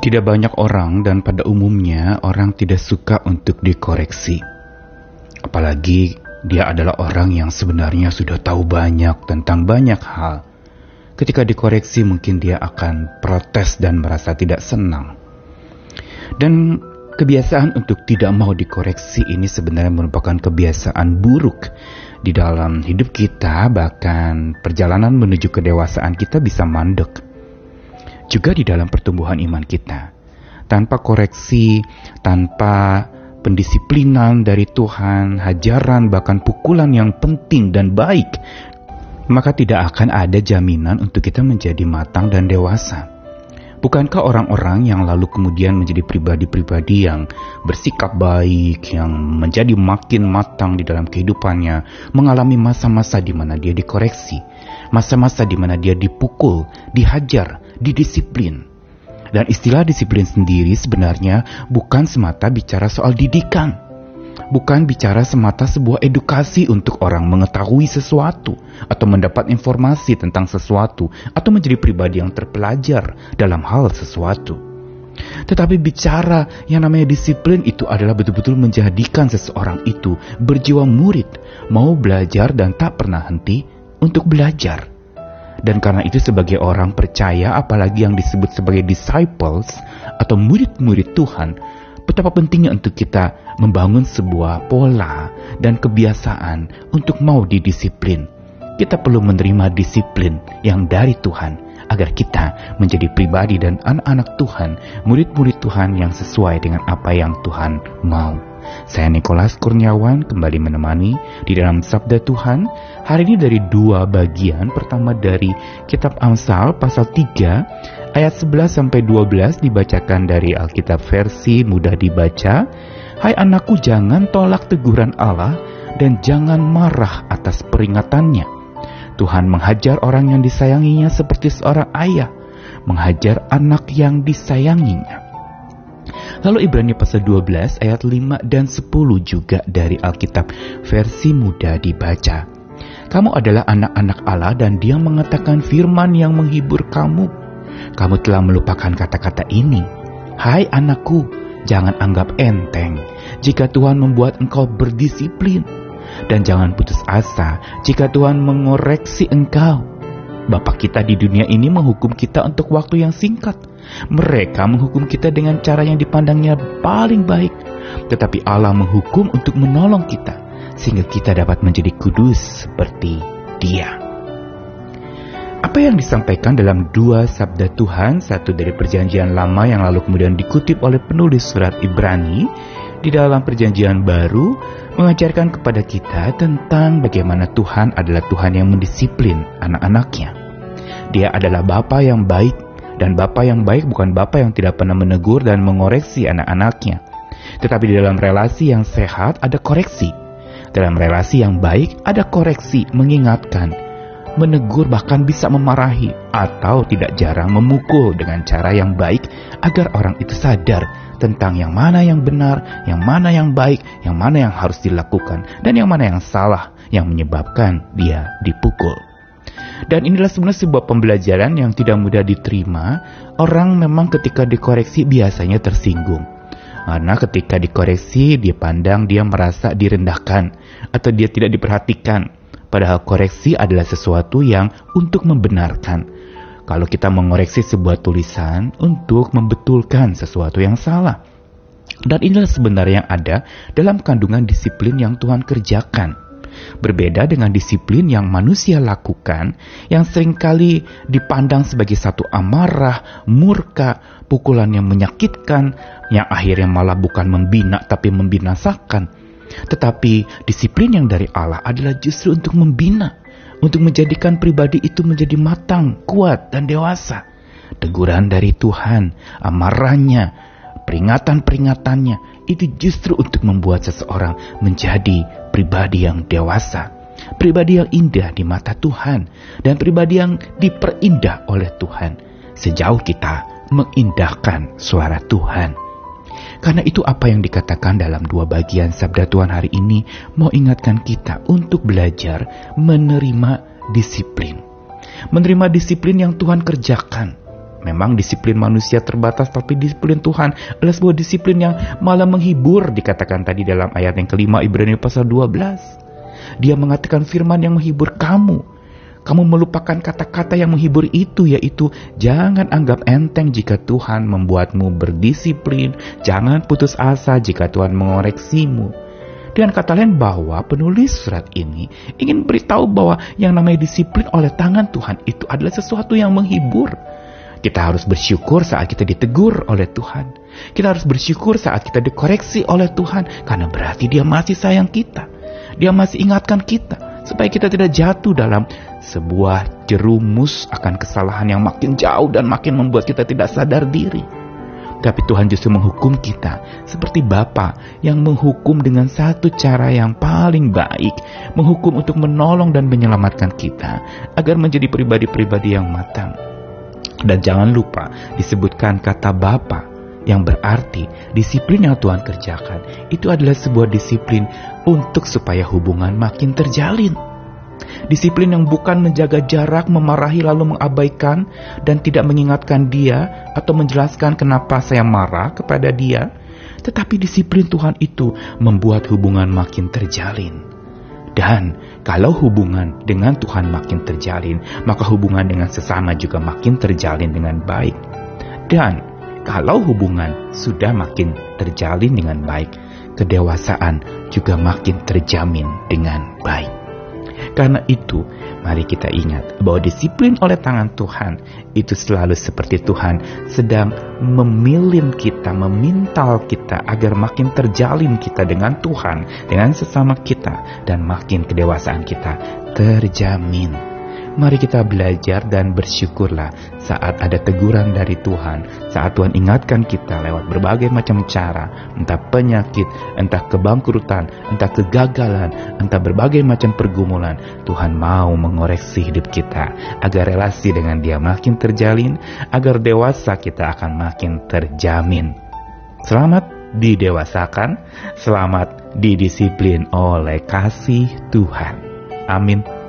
Tidak banyak orang dan pada umumnya orang tidak suka untuk dikoreksi. Apalagi dia adalah orang yang sebenarnya sudah tahu banyak tentang banyak hal. Ketika dikoreksi mungkin dia akan protes dan merasa tidak senang. Dan kebiasaan untuk tidak mau dikoreksi ini sebenarnya merupakan kebiasaan buruk di dalam hidup kita, bahkan perjalanan menuju kedewasaan kita bisa mandek juga di dalam pertumbuhan iman kita. Tanpa koreksi, tanpa pendisiplinan dari Tuhan, hajaran bahkan pukulan yang penting dan baik, maka tidak akan ada jaminan untuk kita menjadi matang dan dewasa. Bukankah orang-orang yang lalu kemudian menjadi pribadi-pribadi yang bersikap baik, yang menjadi makin matang di dalam kehidupannya, mengalami masa-masa di mana dia dikoreksi, masa-masa di mana dia dipukul, dihajar, didisiplin. Dan istilah disiplin sendiri sebenarnya bukan semata bicara soal didikan. Bukan bicara semata sebuah edukasi untuk orang mengetahui sesuatu atau mendapat informasi tentang sesuatu atau menjadi pribadi yang terpelajar dalam hal sesuatu. Tetapi bicara yang namanya disiplin itu adalah betul-betul menjadikan seseorang itu berjiwa murid, mau belajar dan tak pernah henti untuk belajar. Dan karena itu sebagai orang percaya apalagi yang disebut sebagai disciples atau murid-murid Tuhan, betapa pentingnya untuk kita membangun sebuah pola dan kebiasaan untuk mau didisiplin. Kita perlu menerima disiplin yang dari Tuhan agar kita menjadi pribadi dan anak-anak Tuhan, murid-murid Tuhan yang sesuai dengan apa yang Tuhan mau. Saya Nikolas Kurniawan kembali menemani di dalam Sabda Tuhan. Hari ini dari dua bagian. Pertama dari Kitab Amsal pasal 3 ayat 11 sampai 12 dibacakan dari Alkitab versi mudah dibaca. Hai anakku jangan tolak teguran Allah dan jangan marah atas peringatannya. Tuhan menghajar orang yang disayanginya seperti seorang ayah menghajar anak yang disayanginya. Lalu Ibrani pasal 12 ayat 5 dan 10 juga dari Alkitab versi mudah dibaca. Kamu adalah anak-anak Allah dan dia mengatakan firman yang menghibur kamu. Kamu telah melupakan kata-kata ini. Hai anakku, jangan anggap enteng jika Tuhan membuat engkau berdisiplin. Dan jangan putus asa jika Tuhan mengoreksi engkau. Bapak kita di dunia ini menghukum kita untuk waktu yang singkat mereka menghukum kita dengan cara yang dipandangnya paling baik, tetapi Allah menghukum untuk menolong kita sehingga kita dapat menjadi kudus seperti Dia. Apa yang disampaikan dalam dua sabda Tuhan, satu dari perjanjian lama yang lalu kemudian dikutip oleh penulis surat Ibrani, di dalam perjanjian baru mengajarkan kepada kita tentang bagaimana Tuhan adalah Tuhan yang mendisiplin anak-anaknya. Dia adalah Bapa yang baik dan bapak yang baik bukan bapak yang tidak pernah menegur dan mengoreksi anak-anaknya. Tetapi di dalam relasi yang sehat ada koreksi. Dalam relasi yang baik ada koreksi, mengingatkan, menegur bahkan bisa memarahi atau tidak jarang memukul dengan cara yang baik agar orang itu sadar tentang yang mana yang benar, yang mana yang baik, yang mana yang harus dilakukan, dan yang mana yang salah yang menyebabkan dia dipukul. Dan inilah sebenarnya sebuah pembelajaran yang tidak mudah diterima. Orang memang ketika dikoreksi biasanya tersinggung. Karena ketika dikoreksi, dia pandang dia merasa direndahkan atau dia tidak diperhatikan. Padahal koreksi adalah sesuatu yang untuk membenarkan. Kalau kita mengoreksi sebuah tulisan untuk membetulkan sesuatu yang salah. Dan inilah sebenarnya yang ada dalam kandungan disiplin yang Tuhan kerjakan Berbeda dengan disiplin yang manusia lakukan, yang sering kali dipandang sebagai satu amarah, murka, pukulan yang menyakitkan, yang akhirnya malah bukan membina tapi membinasakan. Tetapi disiplin yang dari Allah adalah justru untuk membina, untuk menjadikan pribadi itu menjadi matang, kuat, dan dewasa. Teguran dari Tuhan, amarahnya, peringatan-peringatannya itu justru untuk membuat seseorang menjadi pribadi yang dewasa, pribadi yang indah di mata Tuhan, dan pribadi yang diperindah oleh Tuhan sejauh kita mengindahkan suara Tuhan. Karena itu apa yang dikatakan dalam dua bagian sabda Tuhan hari ini mau ingatkan kita untuk belajar menerima disiplin. Menerima disiplin yang Tuhan kerjakan Memang disiplin manusia terbatas, tapi disiplin Tuhan adalah sebuah disiplin yang malah menghibur, dikatakan tadi dalam ayat yang kelima Ibrani pasal 12. Dia mengatakan firman yang menghibur kamu. Kamu melupakan kata-kata yang menghibur itu, yaitu jangan anggap enteng jika Tuhan membuatmu berdisiplin, jangan putus asa jika Tuhan mengoreksimu. Dengan kata lain bahwa penulis surat ini ingin beritahu bahwa yang namanya disiplin oleh tangan Tuhan itu adalah sesuatu yang menghibur kita harus bersyukur saat kita ditegur oleh Tuhan. Kita harus bersyukur saat kita dikoreksi oleh Tuhan karena berarti Dia masih sayang kita. Dia masih ingatkan kita supaya kita tidak jatuh dalam sebuah jerumus akan kesalahan yang makin jauh dan makin membuat kita tidak sadar diri. Tapi Tuhan justru menghukum kita seperti Bapa yang menghukum dengan satu cara yang paling baik, menghukum untuk menolong dan menyelamatkan kita agar menjadi pribadi-pribadi yang matang dan jangan lupa disebutkan kata Bapa yang berarti disiplin yang Tuhan kerjakan itu adalah sebuah disiplin untuk supaya hubungan makin terjalin. Disiplin yang bukan menjaga jarak, memarahi lalu mengabaikan dan tidak mengingatkan dia atau menjelaskan kenapa saya marah kepada dia, tetapi disiplin Tuhan itu membuat hubungan makin terjalin. Dan kalau hubungan dengan Tuhan makin terjalin, maka hubungan dengan sesama juga makin terjalin dengan baik. Dan kalau hubungan sudah makin terjalin dengan baik, kedewasaan juga makin terjamin dengan baik. Karena itu, mari kita ingat bahwa disiplin oleh tangan Tuhan itu selalu seperti Tuhan sedang memilin kita, memintal kita agar makin terjalin kita dengan Tuhan, dengan sesama kita, dan makin kedewasaan kita terjamin. Mari kita belajar dan bersyukurlah saat ada teguran dari Tuhan, saat Tuhan ingatkan kita lewat berbagai macam cara, entah penyakit, entah kebangkrutan, entah kegagalan, entah berbagai macam pergumulan. Tuhan mau mengoreksi hidup kita agar relasi dengan Dia makin terjalin, agar dewasa kita akan makin terjamin. Selamat didewasakan, selamat didisiplin oleh kasih Tuhan. Amin.